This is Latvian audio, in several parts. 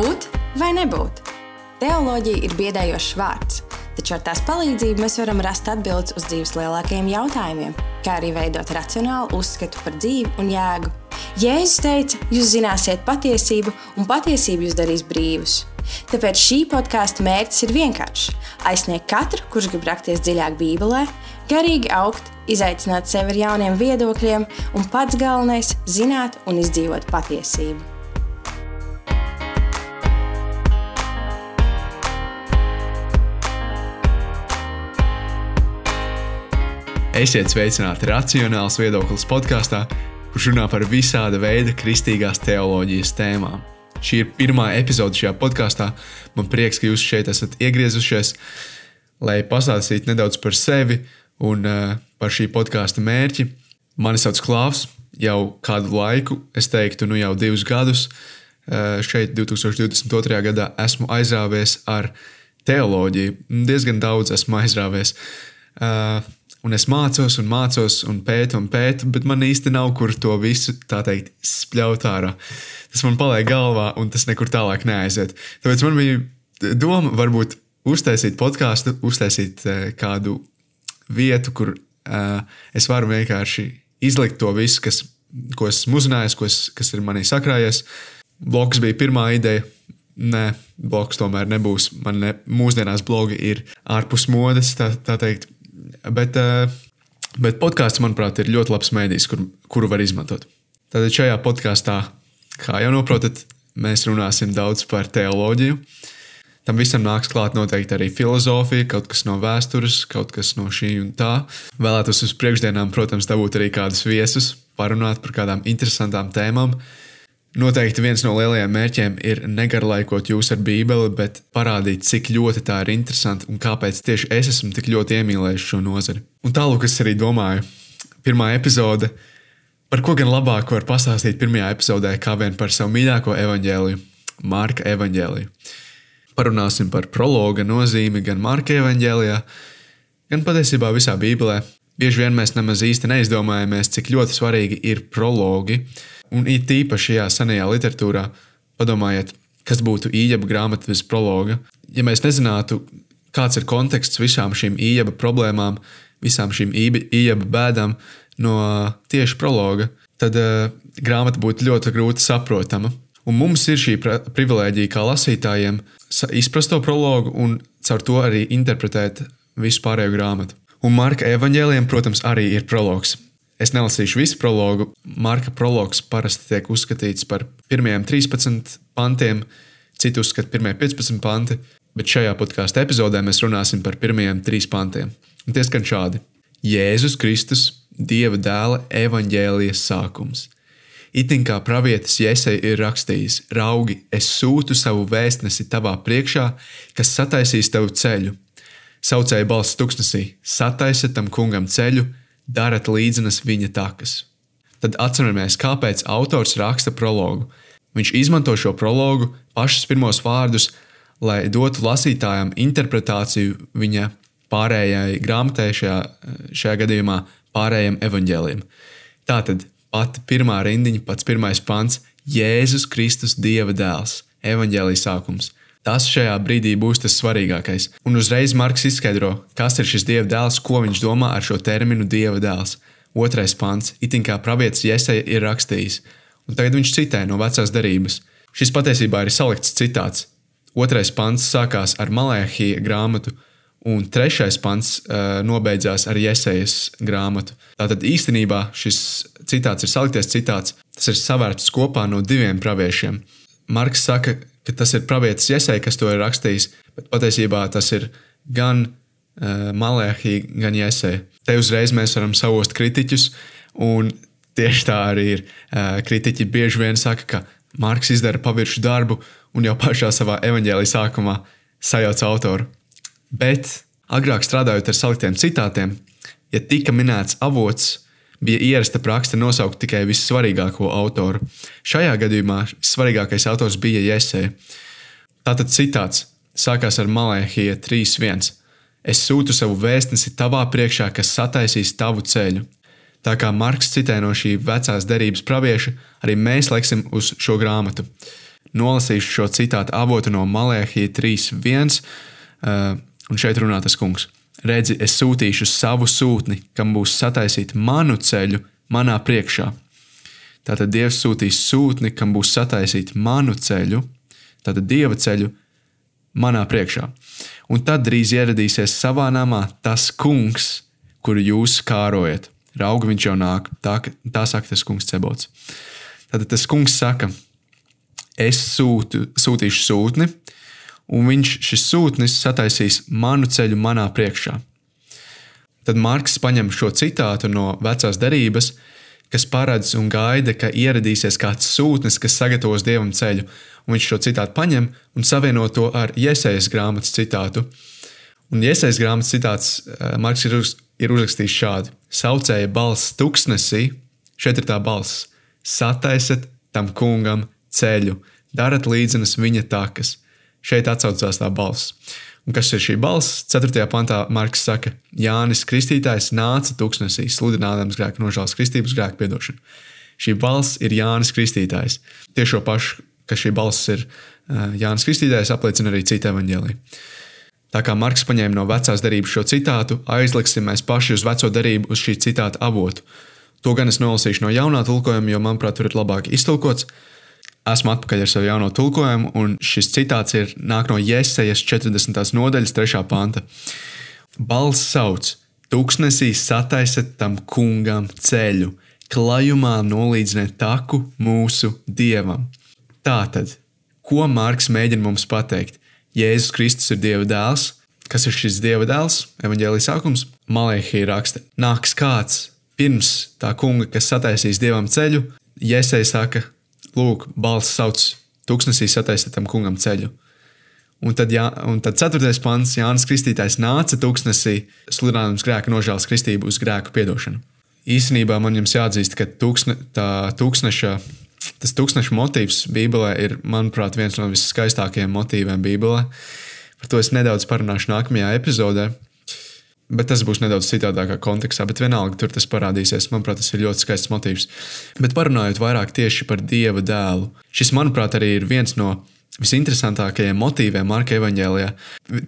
Būt vai nebūt? Teoloģija ir biedējošs vārds, taču ar tās palīdzību mēs varam rast atbildes uz dzīves lielākajiem jautājumiem, kā arī veidot racionālu uzskatu par dzīvi un jēgu. Jēzus teica, jūs zināsiet patiesību, un patiesība jūs darīs brīvus. Tāpēc šī podkāstu mērķis ir vienkāršs - aizsniegt katru, kurš grib rakties dziļāk Bībelē, garīgi augt, izaicināt sevi ar jauniem viedokļiem, un pats galvenais - zināt un izdzīvot patiesību. Esiet sveicināti Racionāls viedoklis podkāstā, kurš runā par visāda veida kristīgās teoloģijas tēmām. Šī ir pirmā epizode šajā podkāstā. Man prieks, ka jūs šeit esat iegriezušies, lai pastāstītu nedaudz par sevi un uh, par šī podkāstu mērķi. Mani sauc Klaus, jau kādu laiku, es teiktu, nu jau divus gadus. Uh, šeit, 2022. gadā, esmu aizrāvies ar teoloģiju. Diezgan daudz esmu aizrāvies. Uh, Un es mācos, un mācos, un pētu, un pētu, bet man īsti nav kur to visu, tā teikt, spļaut ārā. Tas man paliek galvā, un tas nekur tālāk neaiziet. Tāpēc man bija doma, varbūt uztaisīt podkāstu, uztaisīt uh, kādu vietu, kur uh, es varu vienkārši izlikt to visu, kas, ko esmu uzzinājis, kas, kas ir manī sakrājies. Blogs bija pirmā ideja. Nē, blogs tomēr nebūs. Man ne, mūsdienās blogi ir ārpus modes, tā, tā teikt Bet, eh, bet podkāsts, manuprāt, ir ļoti labs mēdījis, kur, kuru var izmantot. Tātad šajā podkāstā, kā jau noprotat, mēs runāsim daudz par teoloģiju. Tam visam nāks klāt noteikti arī filozofija, kaut kas no vēstures, kaut kas no šī un tā. Vēlētos uz priekšdienām, protams, dabūt arī kādus viesus, parunāt par kādām interesantām tēmām. Noteikti viens no lielajiem mērķiem ir negarlaikot jūs ar Bībeli, bet parādīt, cik ļoti tā ir interesanta un kāpēc tieši es esmu tik ļoti iemīlējis šo nozari. Un tālāk es arī domāju, pirmā epizode, par ko gan labāk var pastāstīt pirmajā epizodē, kā vien par savu mīļāko evaņģēliju, Marka evaņģēliju. Parunāsim par prologa nozīmi gan Marka evaņģēlijā, gan patiesībā visā Bībelē. Bieži vien mēs nemaz īsti neizdomājamies, cik ļoti svarīgi ir prologi Un it īpaši šajā senajā literatūrā, padomājiet, kas būtu īņķa grāmata bez prologa. Ja mēs nezinātu, kāds ir konteksts visām šīm īņķa problēmām, visām šīm īņķa bēdām no tieši prologa, tad uh, grāmata būtu ļoti grūti saprotama. Un mums ir šī privilēģija, kā lasītājiem, izprast to prologu un caur to arī interpretēt visu pārējo grāmatu. Un Marka evaņģēliem, protams, arī ir prologs. Es nelasīšu visu prologu. Marka prologs parasti tiek uzskatīts par pirmajiem 13 pantiem, citu uzskata pirmie 15 panti, bet šajā podkāstu epizodē mēs runāsim par pirmajiem 3 pantiem. Un tie skan šādi: Jēzus Kristus, Dieva dēla evaņģēlijas sākums. Itin kā pravietis Jēzei ir rakstījis: Raugi, es sūtu savu vēstnesi tavā priekšā, kas sataisīs tavu ceļu. Saucēja balss tuksnesī: Sataisa tam kungam ceļu, darat līdzinas viņa takas. Tad atceramies, kāpēc autors raksta prologu. Viņš izmanto šo prologu, pašus pirmos vārdus, lai dotu lasītājam interpretāciju viņa pārējai grāmatai, šajā, šajā gadījumā pārējiem evaņģēliem. Tātad pati pirmā rindiņa, pats pirmais pants - Jēzus Kristus, Dieva dēls, evaņģēlijas sākums. Tas šajā brīdī būs tas svarīgākais. Un uzreiz Marks izskaidro, kas ir šis dieva dēls, ko viņš domā ar šo terminu dieva dēls. Otrais pants, itin kā pravietis Jēzeja ir rakstījis, un tagad viņš citē no vecās derības. Šis patiesībā ir salikts citāts. Otrais pants sākās ar Malēhija grāmatu, un trešais pants uh, nobeidzās ar Jēzejas grāmatu. Tātad īstenībā šis citāts ir salikties citāts, tas ir savērts kopā no diviem praviešiem. Marks saka, ka tas ir pravietis Iesai, kas to ir rakstījis, bet patiesībā tas ir gan uh, Malēhī, gan Iesai. Te uzreiz mēs varam savost kritiķus, un tieši tā arī ir. Uh, kritiķi bieži vien saka, ka Marks izdara paviršu darbu un jau pašā savā evaņģēlī sākumā sajauc autoru. Bet agrāk strādājot ar saliktiem citātiem, ja tika minēts avots, bija ierasta praksa nosaukt tikai vissvarīgāko autoru. Šajā gadījumā svarīgākais autors bija Jēzē. Tātad citāts sākās ar Malēhija 3.1. Es sūtu savu vēstnesi tavā priekšā, kas sataisīs tavu ceļu. Tā kā Marks citē no šī vecās derības pravieša, arī mēs leksim uz šo grāmatu. nolasīšu šo citātu avotu no Malēhija 3.1. Uh, un šeit runā tas kungs. Redzi, es sūtīšu savu sūtni, kam būs sataisīt manu ceļu manā priekšā. Tātad Dievs sūtīs sūtni, kam būs sataisīt manu ceļu, tātad Dieva ceļu manā priekšā. Un tad drīz ieradīsies savā namā tas kungs, kuru jūs kārojat. Rauga viņš jau nāk, tā, tā saka tas kungs Cebots. Tad tas kungs saka, es sūtu, sūtīšu sūtni, un viņš šis sūtnis sataisīs manu ceļu manā priekšā. Tad Marks paņem šo citātu no vecās derības, kas paredz un gaida, ka ieradīsies kāds sūtnis, kas sagatavos dievam ceļu, un viņš šo citātu paņem un savieno to ar iesaistas grāmatas citātu. Un iesaistas grāmatas citāts eh, Marks ir, uz, ir uzrakstījis šādi: Saucēja balss tuksnesī, šeit ir tā balss, sataisiet tam kungam ceļu, darat līdzenas viņa takas. Šeit atsaucās tā balss. Un kas ir šī balss? 4. pantā Marks saka, Jānis Kristītājs nāca tūkstnesī, sludinādams grēku nožēlas kristības grēku piedošanu. Šī balss ir Jānis Kristītājs. Tieši šo pašu, ka šī balss ir uh, Jānis Kristītājs, apliecina arī cita evaņģēlija. Tā kā Marks paņēma no vecās derības šo citātu, aizliksim mēs paši uz veco derību, uz šī citāta avotu. To gan es nolasīšu no jaunā tulkojuma, jo, manuprāt, tur ir labāk iztulkots. Esmu atpakaļ ar savu jauno tulkojumu, un šis citāts ir nāk no Jēzus 40. nodaļas, 3. panta. Balss sauc, tūkstnesī sataisiet tam kungam ceļu, klajumā nolīdziniet taku mūsu dievam. Tātad, ko Mārks mēģina mums pateikt? Jēzus Kristus ir Dieva dēls. Kas ir šis Dieva dēls? Evanģēlijas sākums. Malēhija raksta, nāks kāds pirms tā kunga, kas sataisīs Dievam ceļu. Jēzus saka, lūk, balss sauc, tūkstnesī sataisīt tam kungam ceļu. Un tad, jā, un tad 4. pants, Jānis Kristītājs nāca tūkstnesī, sludinājums grēka nožēlas kristību uz grēku piedošanu. Īsnībā man jums jāatzīst, ka tūkstne, tā tūkstneša, tas tūkstneša motīvs Bībelē ir, manuprāt, viens no viskaistākajiem motīviem Bībelē. Par to es nedaudz parunāšu nākamajā epizodē. Bet tas būs nedaudz citādākā kontekstā, bet vienalga tur tas parādīsies. Manuprāt, tas ir ļoti skaists motīvs. Bet parunājot vairāk tieši par Dieva dēlu, šis, manuprāt, arī ir viens no visinteresantākajiem motīviem Marka Evanģēlijā.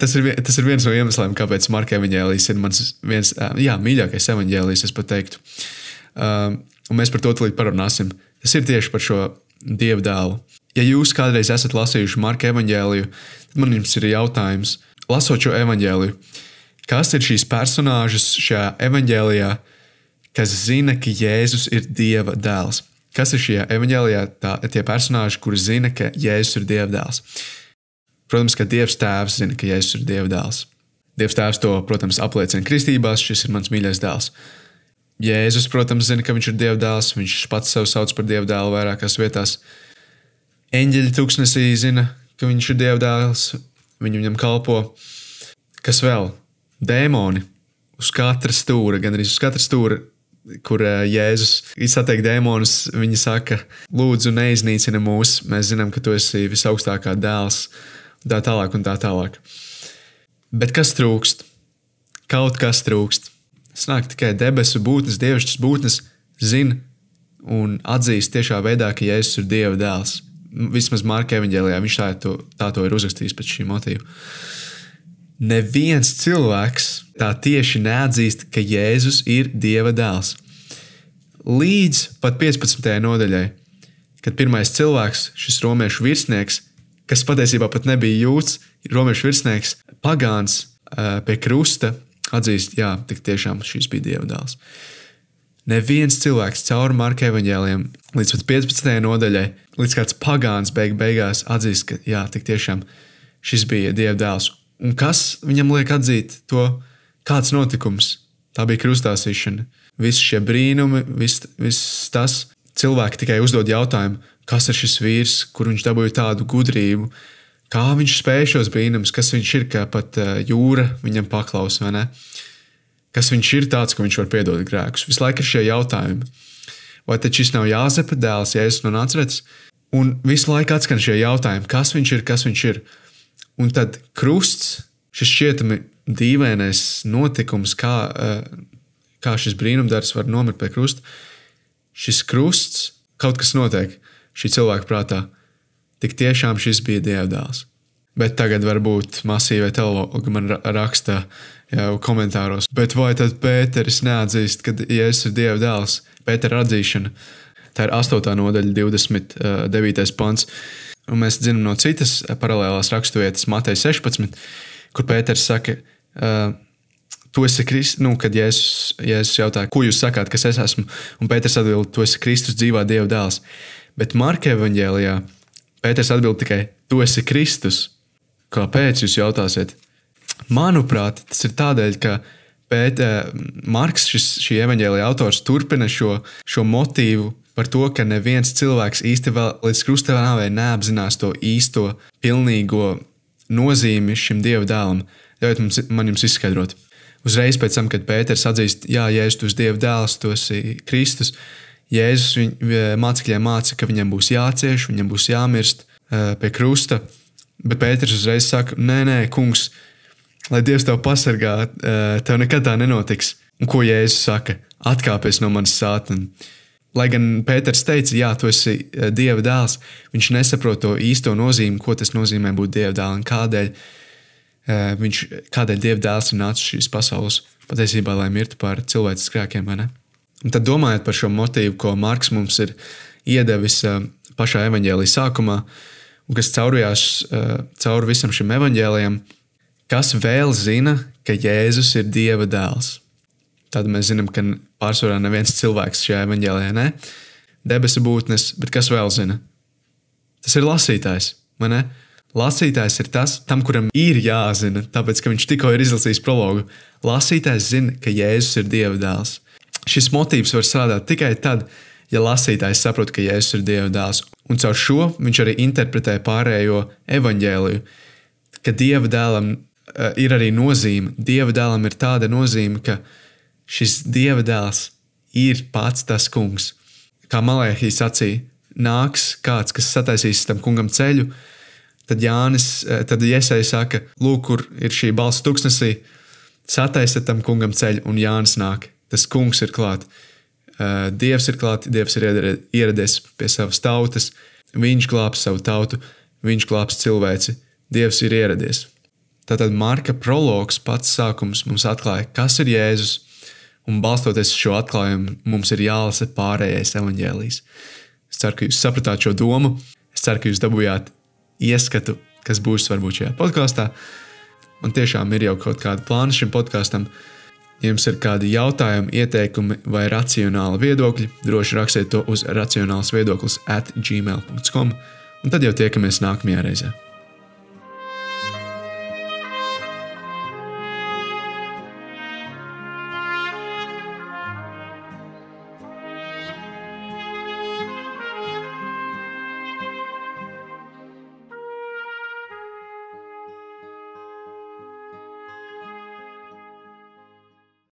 Tas ir, tas ir viens no iemesliem, kāpēc Marka Evanģēlijas ir mans viens, jā, mīļākais evanģēlijs, es teiktu. Um, un mēs par to tūlīt parunāsim. Tas ir tieši par šo Dieva dēlu. Ja jūs kādreiz esat lasījuši Marka Evanģēliju, tad man jums ir jautājums, lasot šo evanģēliju Kas ir šīs personāžas šajā evanģēlijā, kas zina, ka Jēzus ir Dieva dēls? Kas ir šajā evanģēlijā tā, tie personāži, kuri zina, ka Jēzus ir Dieva dēls? Protams, ka Dievs Tēvs zina, ka Jēzus ir Dieva dēls. Dievs Tēvs to, protams, apliecina kristībās, šis ir mans mīļais dēls. Jēzus, protams, zina, ka viņš ir Dieva dēls, viņš pats sev sauc par Dieva dēlu vairākās vietās. Eņģeļi tūkstnesī zina, ka viņš ir Dieva dēls, viņi viņam kalpo. Kas vēl? Dēmoni uz katra stūra, gan arī uz katra stūra, kur uh, Jēzus satiek dēmonus. Viņi saka, lūdzu, neiznīcini mūs, mēs zinām, ka tu esi visaugstākā dēls, tā tālāk. Un tā tālāk. Bet kas trūkst? Kaut kas trūkst. Snāk tikai debesu būtnes, dievišķas būtnes, zina un atzīst tiešā veidā, ka Jēzus ir Dieva dēls. Vismaz Marka evanģēlijā viņš tā to, tā to ir uzrakstījis pēc šī motīva neviens cilvēks tā tieši neatzīst, ka Jēzus ir Dieva dēls. Līdz pat 15. nodaļai, kad pirmais cilvēks, šis romiešu virsnieks, kas patiesībā pat nebija jūts, romiešu virsnieks, pagāns pie krusta, atzīst, jā, tik tiešām šis bija Dieva dēls. Neviens cilvēks cauri Marka evaņģēliem līdz 15. nodaļai, līdz kāds pagāns beig beigās atzīst, ka jā, tik tiešām šis bija Dieva dēls. Un kas viņam liek atzīt to, kāds notikums? Tā bija krustāsīšana. Visi šie brīnumi, viss vis tas. Cilvēki tikai uzdod jautājumu, kas ir šis vīrs, kur viņš dabūja tādu gudrību, kā viņš spēja šos brīnumus, kas viņš ir, kā pat uh, jūra viņam paklausa, vai ne? Kas viņš ir tāds, ka viņš var piedot grēkus? Visu laiku ir šie jautājumi. Vai tad šis nav Jāzepa dēls, Jēzus no Nācijas? Un visu laiku atskan šie jautājumi, kas viņš ir, kas viņš ir. Un tad krusts, šis šķietami dīvainais notikums, kā, eh, kā šis brīnumdarbs var nomirt pie krusta. Šis krusts, kaut kas notiek šī cilvēka prātā. tik tiešām šis bija dievdēls. Bet tagad varbūt masīvai teologi man raksta jau komentāros, bet vai tad Pēteris neatzīst, ka Jēzus ir Dieva dēls? Pētera atzīšana. Tā ir 8. nodaļa, 29. pants. Un mēs zinām no citas paralēlās raksturvietas, Mateja 16, kur Pēters saka, uh, Tu esi Kristus, nu, kad Jēzus, Jēzus jautā, ko jūs sakāt, kas es esmu, un Pēters atbild, tu esi Kristus dzīvā Dieva dēls. Bet Marka evanģēlijā Pēters atbild tikai, tu esi Kristus. Kāpēc jūs jautājsiet? Manuprāt, tas ir tādēļ, ka Pēt, Marks, šis, šī evanģēlija autors, turpina šo, šo motīvu par to, ka neviens cilvēks īsti vēl līdz krustēvai neapzinās to īsto, pilnīgo nozīmi šim dieva dēlam. Ļaujiet man jums izskaidrot. Uzreiz pēc tam, kad Pēters atzīst, Jā, Jēzus, tu esi Dieva dēls, tu esi Kristus, Jēzus viņ, mācekļiem māca, ka viņam būs jācieš, viņam būs jāmirst uh, pie krusta. Bet Pēters uzreiz saka, nē, nē, kungs, lai Dievs tev pasargā, uh, tev nekad tā nenotiks. Un ko Jēzus saka? Atkāpies no manas sātnes. Lai gan Pēters teica, jā, tu esi Dieva dēls, viņš nesaprot to īsto nozīmi, ko tas nozīmē būt Dieva dēlam un kādēļ Eh, viņš, kādēļ Dieva dēls ir nācis šīs pasaules patiesībā, lai mirtu par cilvēces grēkiem. Un tad domājot par šo motīvu, ko Marks mums ir iedevis eh, pašā evaņģēlīja sākumā, un kas caurījās eh, cauri visam šim evaņģēlijam, kas vēl zina, ka Jēzus ir Dieva dēls? Tad mēs zinām, ka pārsvarā neviens cilvēks šajā evaņģēlijā ne debesu būtnes, bet kas vēl zina? Tas ir lasītājs, vai ne? Lasītājs ir tas, tam, kuram ir jāzina, tāpēc, ka viņš tikko ir izlasījis prologu. Lasītājs zina, ka Jēzus ir Dieva dēls. Šis motīvs var strādāt tikai tad, ja lasītājs saprot, ka Jēzus ir Dieva dēls. Un caur šo viņš arī interpretē pārējo evaņģēliju, ka Dieva dēlam uh, ir arī nozīme. Dieva dēlam ir tāda nozīme, ka šis Dieva dēls ir pats tas kungs. Kā Malēhijas sacīja, nāks kāds, kas sataisīs tam kungam ceļu, Tad Jānis, eh, tad Iesai saka, lūk, kur ir šī balss tuksnesī, sataisa tam kungam ceļu, un Jānis nāk. Tas kungs ir klāt. Eh, Dievs ir klāt, Dievs ir ieradies pie savas tautas, viņš glābs savu tautu, viņš glābs cilvēci, Dievs ir ieradies. Tātad Marka prologs pats sākums mums atklāja, kas ir Jēzus, un balstoties uz šo atklājumu, mums ir jālasa pārējais evaņģēlijs. Es ceru, ka jūs sapratāt šo domu. Es ceru, ka jūs dabūjāt ieskatu, kas būs varbūt šajā podkāstā. Man tiešām ir jau kaut kāda plāna šim podkāstam. Ja jums ir kādi jautājumi, ieteikumi vai racionāli viedokļi, droši rakstiet to uz racionāls viedoklis at gmail.com, un tad jau tiekamies nākamajā reizē.